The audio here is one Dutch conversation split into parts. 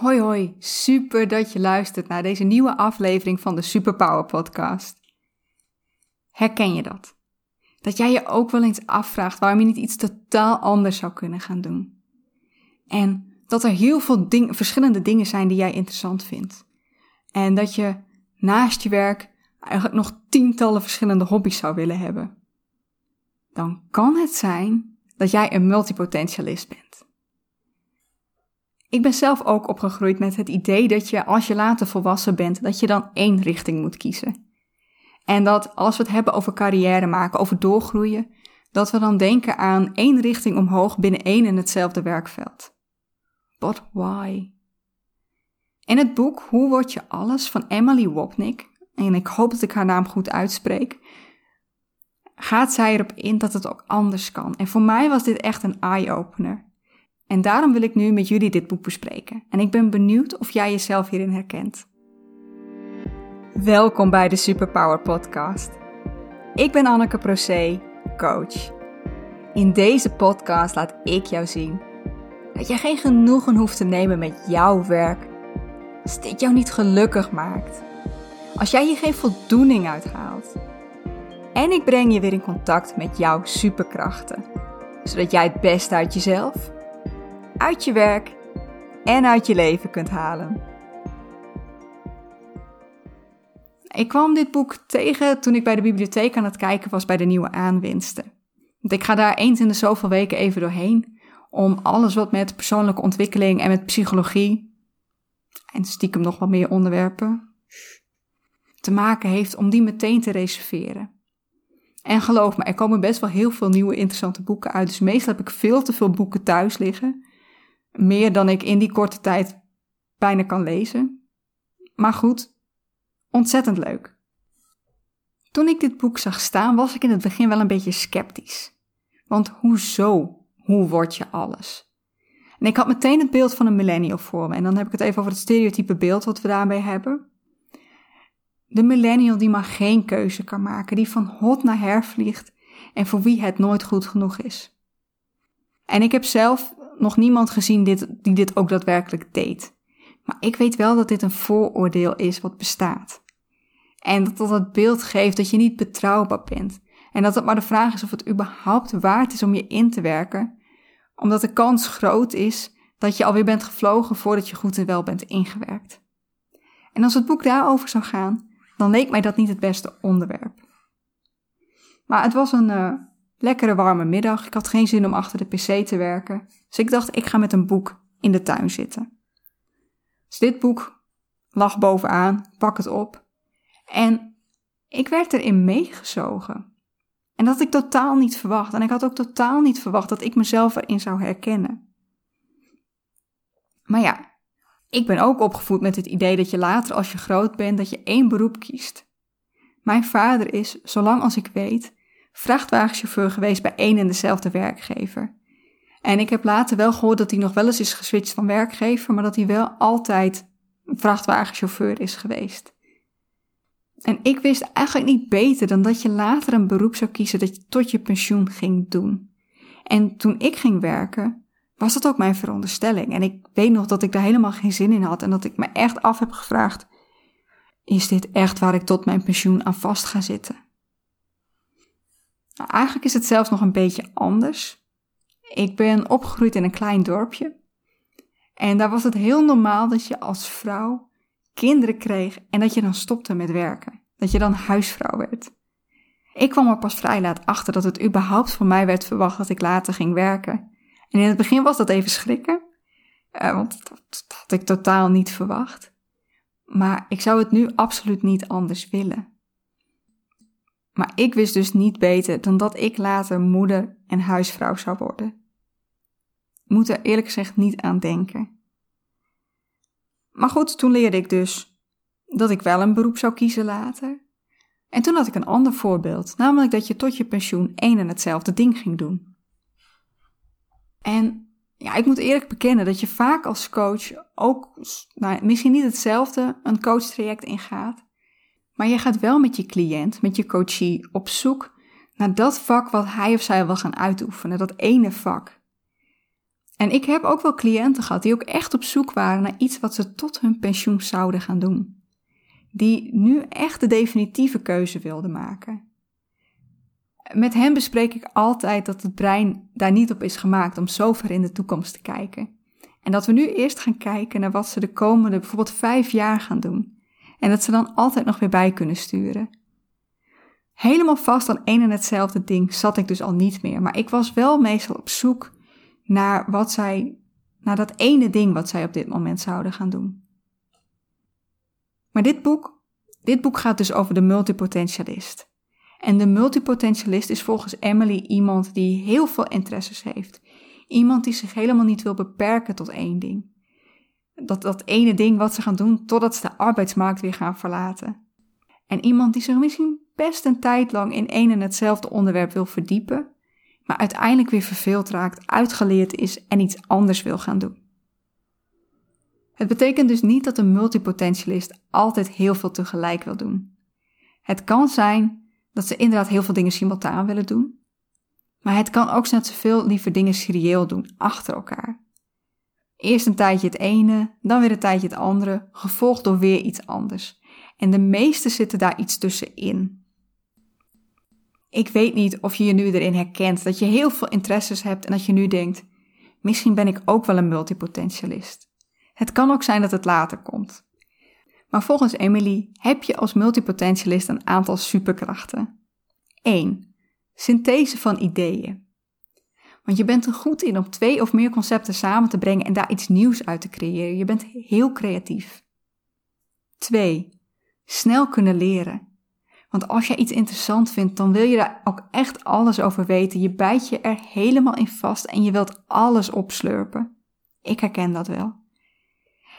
Hoi hoi, super dat je luistert naar deze nieuwe aflevering van de Superpower Podcast. Herken je dat? Dat jij je ook wel eens afvraagt waarom je niet iets totaal anders zou kunnen gaan doen. En dat er heel veel verschillende dingen zijn die jij interessant vindt. En dat je naast je werk eigenlijk nog tientallen verschillende hobby's zou willen hebben. Dan kan het zijn dat jij een multipotentialist bent. Ik ben zelf ook opgegroeid met het idee dat je als je later volwassen bent, dat je dan één richting moet kiezen. En dat als we het hebben over carrière maken, over doorgroeien, dat we dan denken aan één richting omhoog binnen één en hetzelfde werkveld. But why? In het boek Hoe word je alles van Emily Wapnick, en ik hoop dat ik haar naam goed uitspreek, gaat zij erop in dat het ook anders kan. En voor mij was dit echt een eye-opener. En daarom wil ik nu met jullie dit boek bespreken. En ik ben benieuwd of jij jezelf hierin herkent. Welkom bij de Superpower Podcast. Ik ben Anneke Procé, coach. In deze podcast laat ik jou zien dat je geen genoegen hoeft te nemen met jouw werk als dit jou niet gelukkig maakt. Als jij hier geen voldoening uit haalt. En ik breng je weer in contact met jouw superkrachten, zodat jij het beste uit jezelf uit je werk en uit je leven kunt halen. Ik kwam dit boek tegen toen ik bij de bibliotheek aan het kijken was bij de nieuwe aanwinsten. Want ik ga daar eens in de zoveel weken even doorheen om alles wat met persoonlijke ontwikkeling en met psychologie en stiekem nog wat meer onderwerpen te maken heeft, om die meteen te reserveren. En geloof me, er komen best wel heel veel nieuwe interessante boeken uit. Dus meestal heb ik veel te veel boeken thuis liggen. Meer dan ik in die korte tijd bijna kan lezen. Maar goed, ontzettend leuk. Toen ik dit boek zag staan, was ik in het begin wel een beetje sceptisch. Want hoezo? Hoe word je alles? En ik had meteen het beeld van een millennial voor me. En dan heb ik het even over het stereotype beeld wat we daarbij hebben. De millennial die maar geen keuze kan maken, die van hot naar her vliegt en voor wie het nooit goed genoeg is. En ik heb zelf nog niemand gezien dit, die dit ook daadwerkelijk deed. Maar ik weet wel dat dit een vooroordeel is wat bestaat. En dat dat het beeld geeft dat je niet betrouwbaar bent. En dat het maar de vraag is of het überhaupt waard is om je in te werken, omdat de kans groot is dat je alweer bent gevlogen voordat je goed en wel bent ingewerkt. En als het boek daarover zou gaan, dan leek mij dat niet het beste onderwerp. Maar het was een uh, lekkere warme middag. Ik had geen zin om achter de pc te werken. Dus ik dacht, ik ga met een boek in de tuin zitten. Dus dit boek lag bovenaan, pak het op. En ik werd erin meegezogen. En dat had ik totaal niet verwacht. En ik had ook totaal niet verwacht dat ik mezelf erin zou herkennen. Maar ja, ik ben ook opgevoed met het idee dat je later als je groot bent, dat je één beroep kiest. Mijn vader is, zolang als ik weet, vrachtwagenchauffeur geweest bij één en dezelfde werkgever. En ik heb later wel gehoord dat hij nog wel eens is geswitcht van werkgever, maar dat hij wel altijd vrachtwagenchauffeur is geweest. En ik wist eigenlijk niet beter dan dat je later een beroep zou kiezen dat je tot je pensioen ging doen. En toen ik ging werken, was dat ook mijn veronderstelling. En ik weet nog dat ik daar helemaal geen zin in had en dat ik me echt af heb gevraagd: is dit echt waar ik tot mijn pensioen aan vast ga zitten? Nou, eigenlijk is het zelfs nog een beetje anders. Ik ben opgegroeid in een klein dorpje. En daar was het heel normaal dat je als vrouw kinderen kreeg en dat je dan stopte met werken. Dat je dan huisvrouw werd. Ik kwam er pas vrij laat achter dat het überhaupt van mij werd verwacht dat ik later ging werken. En in het begin was dat even schrikken, uh, want dat had ik totaal niet verwacht. Maar ik zou het nu absoluut niet anders willen. Maar ik wist dus niet beter dan dat ik later moeder en huisvrouw zou worden. Ik moet er eerlijk gezegd niet aan denken. Maar goed, toen leerde ik dus dat ik wel een beroep zou kiezen later. En toen had ik een ander voorbeeld, namelijk dat je tot je pensioen één en hetzelfde ding ging doen. En ja, ik moet eerlijk bekennen dat je vaak als coach ook, nou, misschien niet hetzelfde, een coachtraject ingaat. Maar je gaat wel met je cliënt, met je coachie, op zoek naar dat vak wat hij of zij wil gaan uitoefenen, dat ene vak. En ik heb ook wel cliënten gehad die ook echt op zoek waren naar iets wat ze tot hun pensioen zouden gaan doen. Die nu echt de definitieve keuze wilden maken. Met hen bespreek ik altijd dat het brein daar niet op is gemaakt om zo ver in de toekomst te kijken. En dat we nu eerst gaan kijken naar wat ze de komende bijvoorbeeld vijf jaar gaan doen. En dat ze dan altijd nog weer bij kunnen sturen. Helemaal vast aan één en hetzelfde ding zat ik dus al niet meer. Maar ik was wel meestal op zoek naar wat zij, naar dat ene ding wat zij op dit moment zouden gaan doen. Maar dit boek, dit boek gaat dus over de multipotentialist. En de multipotentialist is volgens Emily iemand die heel veel interesses heeft. Iemand die zich helemaal niet wil beperken tot één ding. Dat, dat ene ding wat ze gaan doen totdat ze de arbeidsmarkt weer gaan verlaten. En iemand die zich misschien best een tijd lang in één en hetzelfde onderwerp wil verdiepen, maar uiteindelijk weer verveeld raakt, uitgeleerd is en iets anders wil gaan doen. Het betekent dus niet dat een multipotentialist altijd heel veel tegelijk wil doen. Het kan zijn dat ze inderdaad heel veel dingen simultaan willen doen, maar het kan ook zijn dat ze veel liever dingen serieel doen, achter elkaar. Eerst een tijdje het ene, dan weer een tijdje het andere, gevolgd door weer iets anders. En de meeste zitten daar iets tussenin. Ik weet niet of je je nu erin herkent dat je heel veel interesses hebt en dat je nu denkt: misschien ben ik ook wel een multipotentialist. Het kan ook zijn dat het later komt. Maar volgens Emily heb je als multipotentialist een aantal superkrachten. 1. Synthese van ideeën. Want je bent er goed in om twee of meer concepten samen te brengen en daar iets nieuws uit te creëren. Je bent heel creatief. 2. Snel kunnen leren. Want als je iets interessant vindt, dan wil je daar ook echt alles over weten. Je bijt je er helemaal in vast en je wilt alles opslurpen. Ik herken dat wel.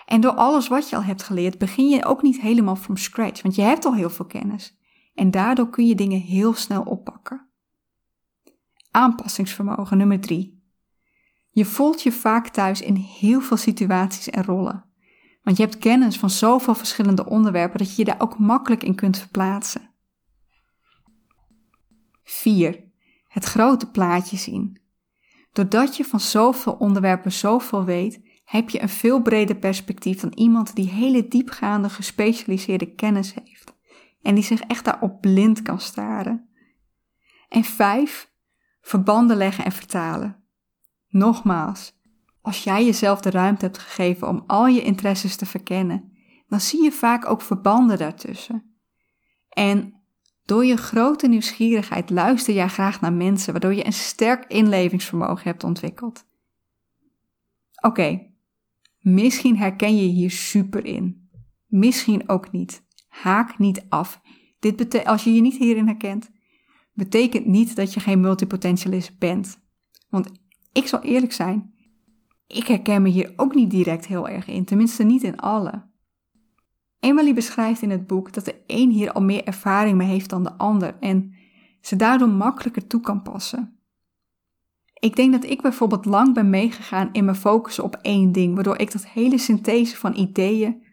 En door alles wat je al hebt geleerd, begin je ook niet helemaal from scratch, want je hebt al heel veel kennis. En daardoor kun je dingen heel snel oppakken. Aanpassingsvermogen nummer 3. Je voelt je vaak thuis in heel veel situaties en rollen. Want je hebt kennis van zoveel verschillende onderwerpen dat je je daar ook makkelijk in kunt verplaatsen. 4. Het grote plaatje zien. Doordat je van zoveel onderwerpen zoveel weet, heb je een veel breder perspectief dan iemand die hele diepgaande gespecialiseerde kennis heeft en die zich echt daarop blind kan staren. En 5. Verbanden leggen en vertalen. Nogmaals, als jij jezelf de ruimte hebt gegeven om al je interesses te verkennen, dan zie je vaak ook verbanden daartussen. En door je grote nieuwsgierigheid luister jij graag naar mensen, waardoor je een sterk inlevingsvermogen hebt ontwikkeld. Oké, misschien herken je hier super in. Misschien ook niet. Haak niet af. Dit als je je niet hierin herkent, betekent niet dat je geen multipotentialist bent. Want ik zal eerlijk zijn, ik herken me hier ook niet direct heel erg in, tenminste niet in alle. Emily beschrijft in het boek dat de een hier al meer ervaring mee heeft dan de ander en ze daardoor makkelijker toe kan passen. Ik denk dat ik bijvoorbeeld lang ben meegegaan in mijn focus op één ding, waardoor ik dat hele synthese van ideeën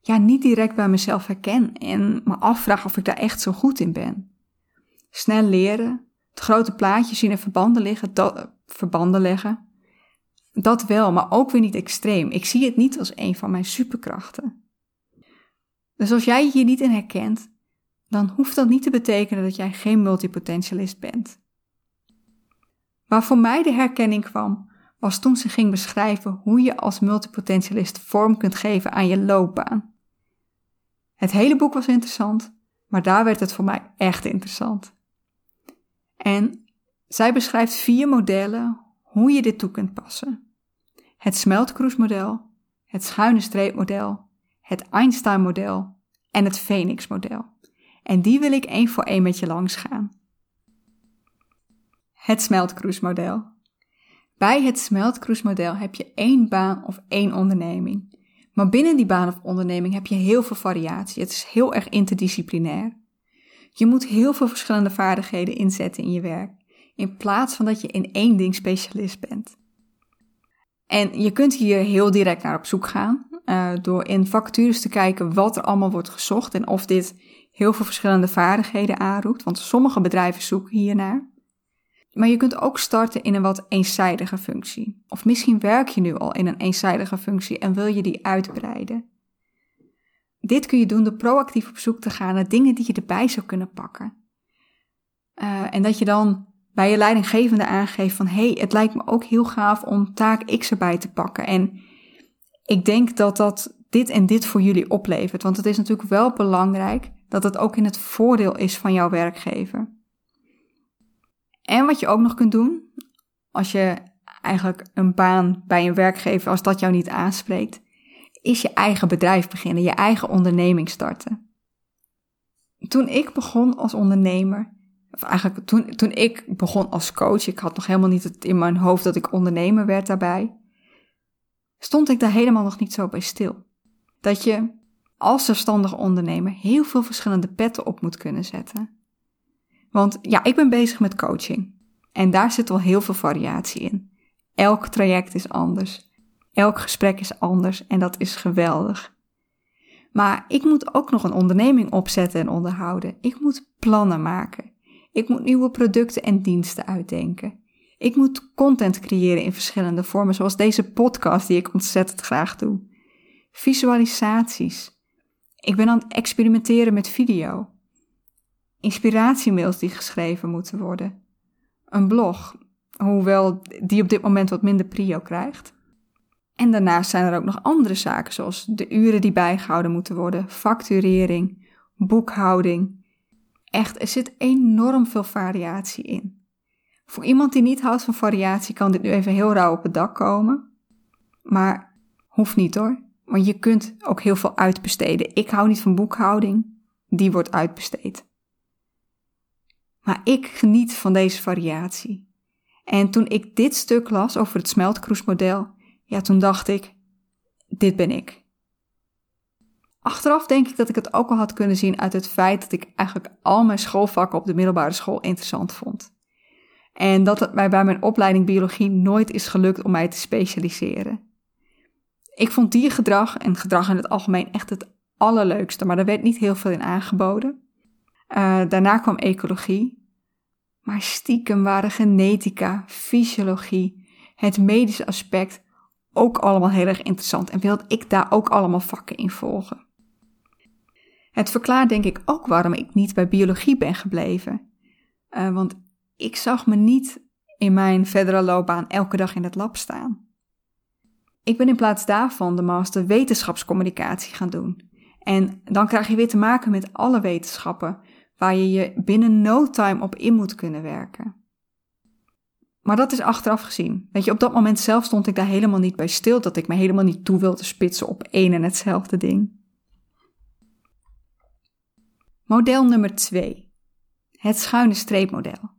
ja, niet direct bij mezelf herken en me afvraag of ik daar echt zo goed in ben. Snel leren, het grote plaatje zien en verbanden, liggen, dat, verbanden leggen, dat wel, maar ook weer niet extreem. Ik zie het niet als een van mijn superkrachten. Dus als jij je hier niet in herkent, dan hoeft dat niet te betekenen dat jij geen multipotentialist bent. Waar voor mij de herkenning kwam, was toen ze ging beschrijven hoe je als multipotentialist vorm kunt geven aan je loopbaan. Het hele boek was interessant, maar daar werd het voor mij echt interessant. En zij beschrijft vier modellen hoe je dit toe kunt passen. Het smeltkroesmodel, het schuine streepmodel, het Einstein-model en het Phoenix-model. En die wil ik één voor één met je langs gaan. Het smeltkroesmodel. Bij het smeltkroesmodel heb je één baan of één onderneming. Maar binnen die baan of onderneming heb je heel veel variatie. Het is heel erg interdisciplinair. Je moet heel veel verschillende vaardigheden inzetten in je werk, in plaats van dat je in één ding specialist bent. En je kunt hier heel direct naar op zoek gaan, uh, door in vacatures te kijken wat er allemaal wordt gezocht en of dit heel veel verschillende vaardigheden aanroept, want sommige bedrijven zoeken hiernaar. Maar je kunt ook starten in een wat eenzijdige functie. Of misschien werk je nu al in een eenzijdige functie en wil je die uitbreiden. Dit kun je doen door proactief op zoek te gaan naar dingen die je erbij zou kunnen pakken. Uh, en dat je dan bij je leidinggevende aangeeft van hey, het lijkt me ook heel gaaf om taak X erbij te pakken. En ik denk dat dat dit en dit voor jullie oplevert. Want het is natuurlijk wel belangrijk dat het ook in het voordeel is van jouw werkgever. En wat je ook nog kunt doen, als je eigenlijk een baan bij een werkgever, als dat jou niet aanspreekt, is je eigen bedrijf beginnen, je eigen onderneming starten. Toen ik begon als ondernemer, of eigenlijk toen, toen ik begon als coach, ik had nog helemaal niet het in mijn hoofd dat ik ondernemer werd daarbij, stond ik daar helemaal nog niet zo bij stil. Dat je als zelfstandige ondernemer heel veel verschillende petten op moet kunnen zetten. Want ja, ik ben bezig met coaching en daar zit wel heel veel variatie in. Elk traject is anders. Elk gesprek is anders en dat is geweldig. Maar ik moet ook nog een onderneming opzetten en onderhouden. Ik moet plannen maken. Ik moet nieuwe producten en diensten uitdenken. Ik moet content creëren in verschillende vormen, zoals deze podcast die ik ontzettend graag doe. Visualisaties. Ik ben aan het experimenteren met video. Inspiratiemails die geschreven moeten worden. Een blog, hoewel die op dit moment wat minder prio krijgt. En daarnaast zijn er ook nog andere zaken, zoals de uren die bijgehouden moeten worden, facturering, boekhouding, Echt, er zit enorm veel variatie in. Voor iemand die niet houdt van variatie kan dit nu even heel rauw op het dak komen. Maar hoeft niet hoor. Want je kunt ook heel veel uitbesteden. Ik hou niet van boekhouding. Die wordt uitbesteed. Maar ik geniet van deze variatie. En toen ik dit stuk las over het smeltkroesmodel, ja, toen dacht ik, dit ben ik. Achteraf denk ik dat ik het ook al had kunnen zien uit het feit dat ik eigenlijk al mijn schoolvakken op de middelbare school interessant vond. En dat het mij bij mijn opleiding biologie nooit is gelukt om mij te specialiseren. Ik vond diergedrag en gedrag in het algemeen echt het allerleukste, maar er werd niet heel veel in aangeboden. Uh, daarna kwam ecologie. Maar stiekem waren genetica, fysiologie, het medische aspect ook allemaal heel erg interessant en wilde ik daar ook allemaal vakken in volgen. Het verklaart denk ik ook waarom ik niet bij biologie ben gebleven. Uh, want ik zag me niet in mijn verdere loopbaan elke dag in het lab staan. Ik ben in plaats daarvan de master wetenschapscommunicatie gaan doen. En dan krijg je weer te maken met alle wetenschappen, waar je je binnen no time op in moet kunnen werken. Maar dat is achteraf gezien. Weet je, op dat moment zelf stond ik daar helemaal niet bij stil, dat ik me helemaal niet toe wilde spitsen op één en hetzelfde ding. Model nummer 2. Het schuine streepmodel.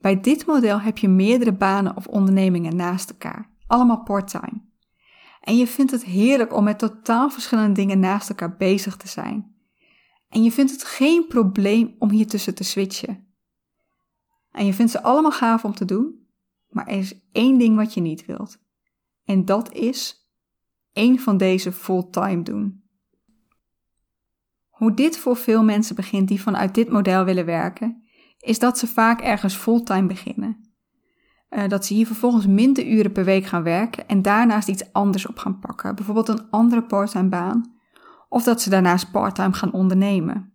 Bij dit model heb je meerdere banen of ondernemingen naast elkaar, allemaal part-time. En je vindt het heerlijk om met totaal verschillende dingen naast elkaar bezig te zijn. En je vindt het geen probleem om hier tussen te switchen. En je vindt ze allemaal gaaf om te doen, maar er is één ding wat je niet wilt. En dat is één van deze fulltime doen. Hoe dit voor veel mensen begint die vanuit dit model willen werken, is dat ze vaak ergens fulltime beginnen. Uh, dat ze hier vervolgens minder uren per week gaan werken en daarnaast iets anders op gaan pakken, bijvoorbeeld een andere parttime baan, of dat ze daarnaast parttime gaan ondernemen.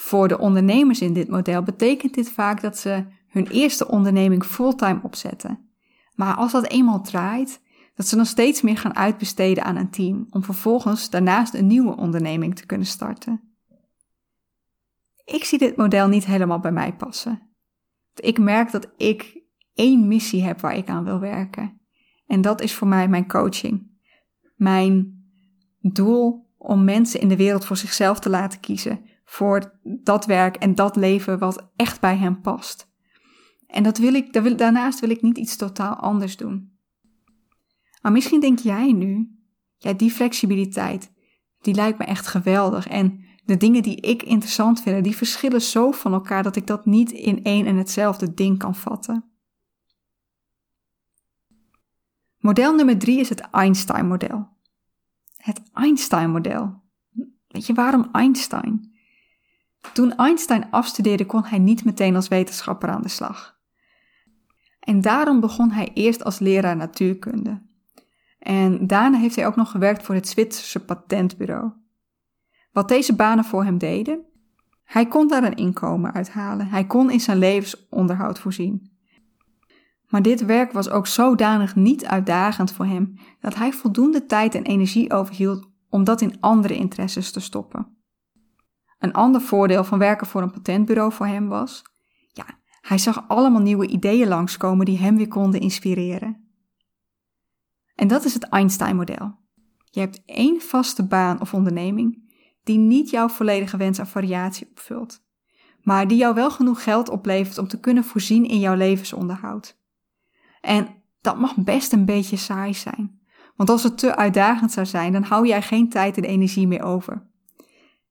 Voor de ondernemers in dit model betekent dit vaak dat ze hun eerste onderneming fulltime opzetten. Maar als dat eenmaal draait, dat ze nog steeds meer gaan uitbesteden aan een team om vervolgens daarnaast een nieuwe onderneming te kunnen starten. Ik zie dit model niet helemaal bij mij passen. Ik merk dat ik één missie heb waar ik aan wil werken. En dat is voor mij mijn coaching. Mijn doel om mensen in de wereld voor zichzelf te laten kiezen. Voor dat werk en dat leven wat echt bij hen past. En dat wil ik, daarnaast wil ik niet iets totaal anders doen. Maar misschien denk jij nu, ja, die flexibiliteit, die lijkt me echt geweldig. En de dingen die ik interessant vind, die verschillen zo van elkaar dat ik dat niet in één en hetzelfde ding kan vatten. Model nummer drie is het Einstein-model. Het Einstein-model. Weet je waarom Einstein? Toen Einstein afstudeerde kon hij niet meteen als wetenschapper aan de slag. En daarom begon hij eerst als leraar natuurkunde. En daarna heeft hij ook nog gewerkt voor het Zwitserse patentbureau. Wat deze banen voor hem deden? Hij kon daar een inkomen uithalen. Hij kon in zijn levensonderhoud voorzien. Maar dit werk was ook zodanig niet uitdagend voor hem dat hij voldoende tijd en energie overhield om dat in andere interesses te stoppen. Een ander voordeel van werken voor een patentbureau voor hem was, ja, hij zag allemaal nieuwe ideeën langskomen die hem weer konden inspireren. En dat is het Einstein-model. Je hebt één vaste baan of onderneming die niet jouw volledige wens aan variatie opvult, maar die jou wel genoeg geld oplevert om te kunnen voorzien in jouw levensonderhoud. En dat mag best een beetje saai zijn, want als het te uitdagend zou zijn, dan hou jij geen tijd en energie meer over.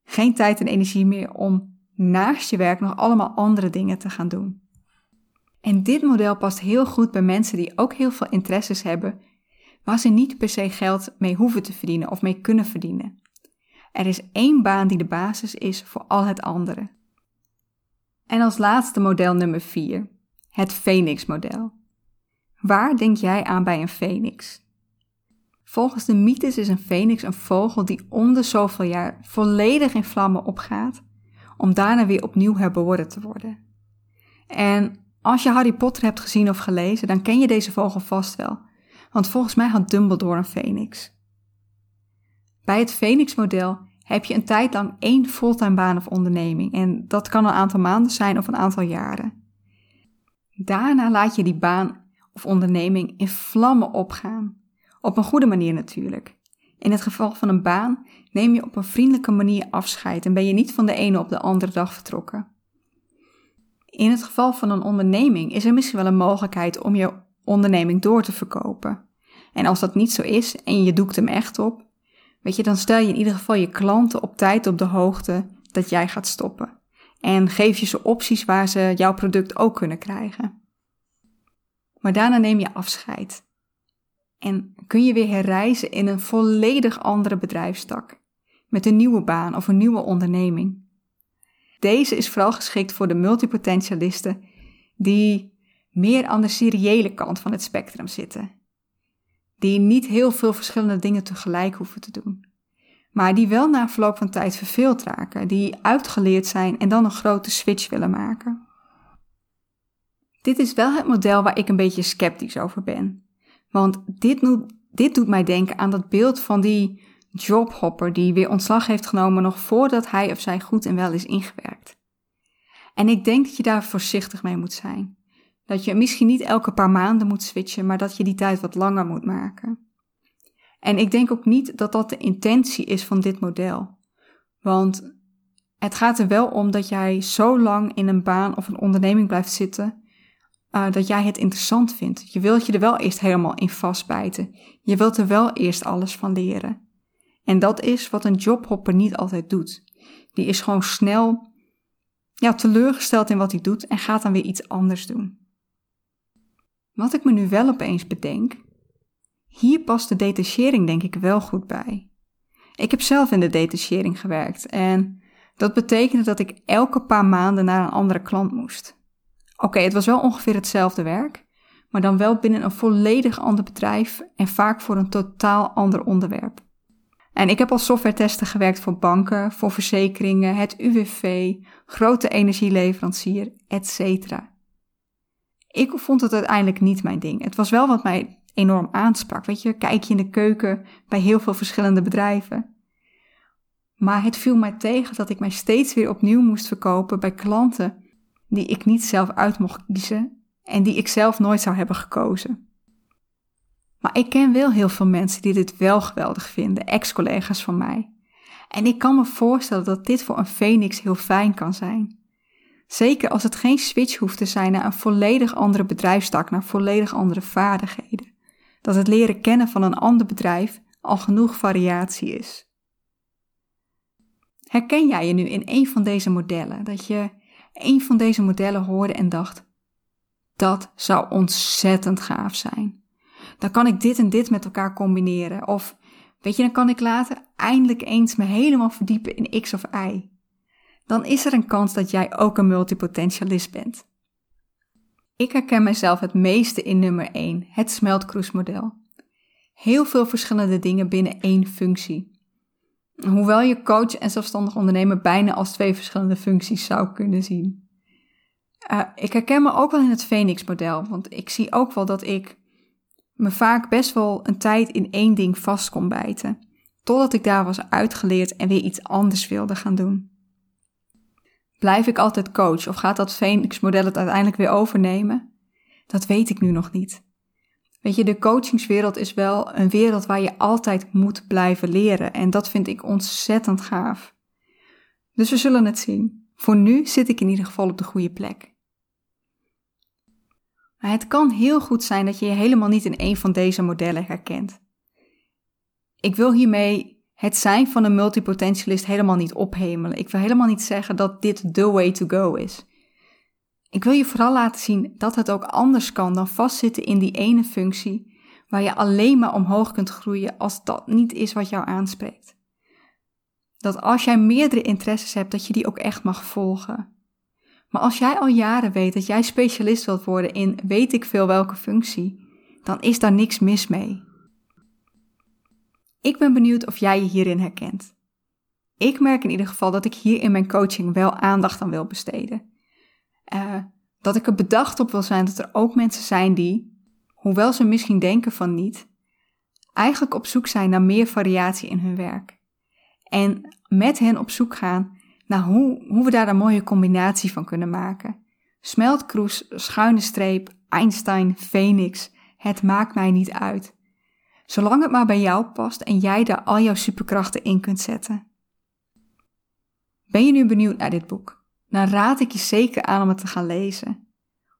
Geen tijd en energie meer om naast je werk nog allemaal andere dingen te gaan doen. En dit model past heel goed bij mensen die ook heel veel interesses hebben, waar ze niet per se geld mee hoeven te verdienen of mee kunnen verdienen. Er is één baan die de basis is voor al het andere. En als laatste model nummer 4, het Phoenix-model. Waar denk jij aan bij een phoenix? Volgens de mythes is een phoenix een vogel die om de zoveel jaar volledig in vlammen opgaat, om daarna weer opnieuw herboren te worden. En als je Harry Potter hebt gezien of gelezen, dan ken je deze vogel vast wel, want volgens mij had Dumbledore een phoenix. Bij het Phoenix-model heb je een tijd lang één fulltime baan of onderneming en dat kan een aantal maanden zijn of een aantal jaren. Daarna laat je die baan of onderneming in vlammen opgaan. Op een goede manier natuurlijk. In het geval van een baan neem je op een vriendelijke manier afscheid en ben je niet van de ene op de andere dag vertrokken. In het geval van een onderneming is er misschien wel een mogelijkheid om je onderneming door te verkopen. En als dat niet zo is en je doekt hem echt op, weet je, dan stel je in ieder geval je klanten op tijd op de hoogte dat jij gaat stoppen. En geef je ze opties waar ze jouw product ook kunnen krijgen. Maar daarna neem je afscheid. En kun je weer herreizen in een volledig andere bedrijfstak. Met een nieuwe baan of een nieuwe onderneming. Deze is vooral geschikt voor de multipotentialisten die meer aan de seriële kant van het spectrum zitten. Die niet heel veel verschillende dingen tegelijk hoeven te doen. Maar die wel na verloop van tijd verveeld raken, die uitgeleerd zijn en dan een grote switch willen maken. Dit is wel het model waar ik een beetje sceptisch over ben. Want dit, dit doet mij denken aan dat beeld van die jobhopper die weer ontslag heeft genomen nog voordat hij of zij goed en wel is ingewerkt. En ik denk dat je daar voorzichtig mee moet zijn. Dat je misschien niet elke paar maanden moet switchen, maar dat je die tijd wat langer moet maken. En ik denk ook niet dat dat de intentie is van dit model. Want het gaat er wel om dat jij zo lang in een baan of een onderneming blijft zitten uh, dat jij het interessant vindt. Je wilt je er wel eerst helemaal in vastbijten. Je wilt er wel eerst alles van leren. En dat is wat een jobhopper niet altijd doet. Die is gewoon snel ja, teleurgesteld in wat hij doet en gaat dan weer iets anders doen. Wat ik me nu wel opeens bedenk, hier past de detachering denk ik wel goed bij. Ik heb zelf in de detachering gewerkt en dat betekende dat ik elke paar maanden naar een andere klant moest. Oké, het was wel ongeveer hetzelfde werk, maar dan wel binnen een volledig ander bedrijf en vaak voor een totaal ander onderwerp. En ik heb als softwaretester gewerkt voor banken, voor verzekeringen, het UWV, grote energieleverancier, etc. Ik vond het uiteindelijk niet mijn ding. Het was wel wat mij enorm aansprak. Weet je, kijk je in de keuken bij heel veel verschillende bedrijven. Maar het viel mij tegen dat ik mij steeds weer opnieuw moest verkopen bij klanten die ik niet zelf uit mocht kiezen en die ik zelf nooit zou hebben gekozen. Maar ik ken wel heel veel mensen die dit wel geweldig vinden, ex-collega's van mij. En ik kan me voorstellen dat dit voor een Phoenix heel fijn kan zijn. Zeker als het geen switch hoeft te zijn naar een volledig andere bedrijfstak, naar volledig andere vaardigheden. Dat het leren kennen van een ander bedrijf al genoeg variatie is. Herken jij je nu in een van deze modellen? Dat je een van deze modellen hoorde en dacht: dat zou ontzettend gaaf zijn. Dan kan ik dit en dit met elkaar combineren. Of weet je, dan kan ik later eindelijk eens me helemaal verdiepen in X of Y. dan is er een kans dat jij ook een multipotentialist bent. Ik herken mezelf het meeste in nummer 1, het smeltkroesmodel. Heel veel verschillende dingen binnen één functie. Hoewel je coach en zelfstandig ondernemer bijna als twee verschillende functies zou kunnen zien. Uh, ik herken me ook wel in het Phoenix-model, want ik zie ook wel dat ik me vaak best wel een tijd in één ding vast kon bijten, totdat ik daar was uitgeleerd en weer iets anders wilde gaan doen. Blijf ik altijd coach of gaat dat Phoenix-model het uiteindelijk weer overnemen? Dat weet ik nu nog niet. Weet je, de coachingswereld is wel een wereld waar je altijd moet blijven leren en dat vind ik ontzettend gaaf. Dus we zullen het zien. Voor nu zit ik in ieder geval op de goede plek. Maar het kan heel goed zijn dat je je helemaal niet in een van deze modellen herkent. Ik wil hiermee het zijn van een multipotentialist helemaal niet ophemelen. Ik wil helemaal niet zeggen dat dit the way to go is. Ik wil je vooral laten zien dat het ook anders kan dan vastzitten in die ene functie waar je alleen maar omhoog kunt groeien als dat niet is wat jou aanspreekt. Dat als jij meerdere interesses hebt, dat je die ook echt mag volgen. Maar als jij al jaren weet dat jij specialist wilt worden in weet ik veel welke functie, dan is daar niks mis mee. Ik ben benieuwd of jij je hierin herkent. Ik merk in ieder geval dat ik hier in mijn coaching wel aandacht aan wil besteden. Uh, dat ik er bedacht op wil zijn dat er ook mensen zijn die, hoewel ze misschien denken van niet, eigenlijk op zoek zijn naar meer variatie in hun werk. En met hen op zoek gaan naar hoe, hoe we daar een mooie combinatie van kunnen maken. Smeltkroes, schuine streep, Einstein, Phoenix, het maakt mij niet uit. Zolang het maar bij jou past en jij daar al jouw superkrachten in kunt zetten. Ben je nu benieuwd naar dit boek? Dan raad ik je zeker aan om het te gaan lezen.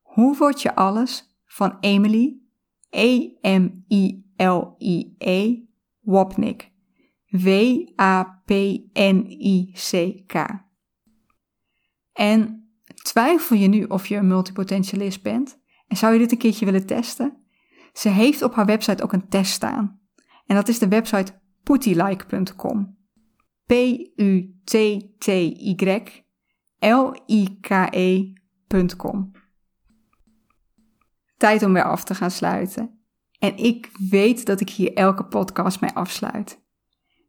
Hoe word je alles van Emily, E-M-I-L-I-E, Wapnick. W-A-P-N-I-C-K. En twijfel je nu of je een multipotentialist bent en zou je dit een keertje willen testen? Ze heeft op haar website ook een test staan. En dat is de website puttylike.com. P-U-T-T-Y-L-I-K-E.com. Tijd om weer af te gaan sluiten. En ik weet dat ik hier elke podcast mee afsluit.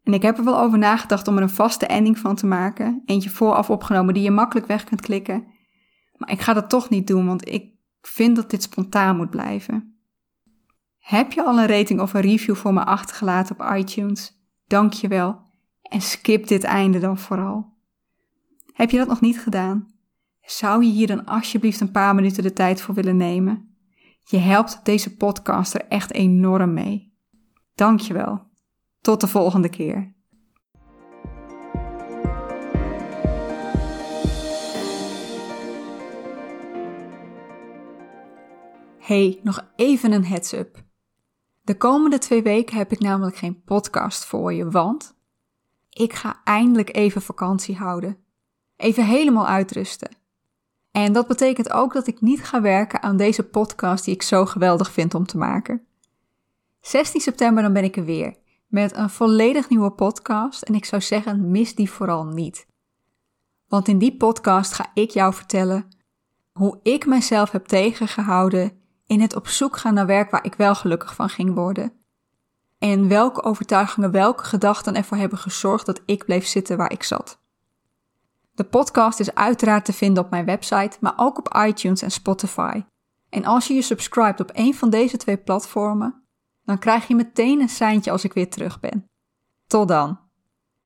En ik heb er wel over nagedacht om er een vaste ending van te maken. Eentje vooraf opgenomen die je makkelijk weg kunt klikken. Maar ik ga dat toch niet doen, want ik vind dat dit spontaan moet blijven. Heb je al een rating of een review voor me achtergelaten op iTunes? Dank je wel. En skip dit einde dan vooral. Heb je dat nog niet gedaan? Zou je hier dan alsjeblieft een paar minuten de tijd voor willen nemen? Je helpt deze podcast er echt enorm mee. Dank je wel. Tot de volgende keer. Hey, nog even een heads-up. De komende twee weken heb ik namelijk geen podcast voor je, want ik ga eindelijk even vakantie houden. Even helemaal uitrusten. En dat betekent ook dat ik niet ga werken aan deze podcast die ik zo geweldig vind om te maken. 16 september dan ben ik er weer met een volledig nieuwe podcast en ik zou zeggen mis die vooral niet. Want in die podcast ga ik jou vertellen hoe ik mezelf heb tegengehouden in het op zoek gaan naar werk waar ik wel gelukkig van ging worden. En welke overtuigingen, welke gedachten ervoor hebben gezorgd dat ik bleef zitten waar ik zat. De podcast is uiteraard te vinden op mijn website, maar ook op iTunes en Spotify. En als je je subscribt op een van deze twee platformen, dan krijg je meteen een seintje als ik weer terug ben. Tot dan!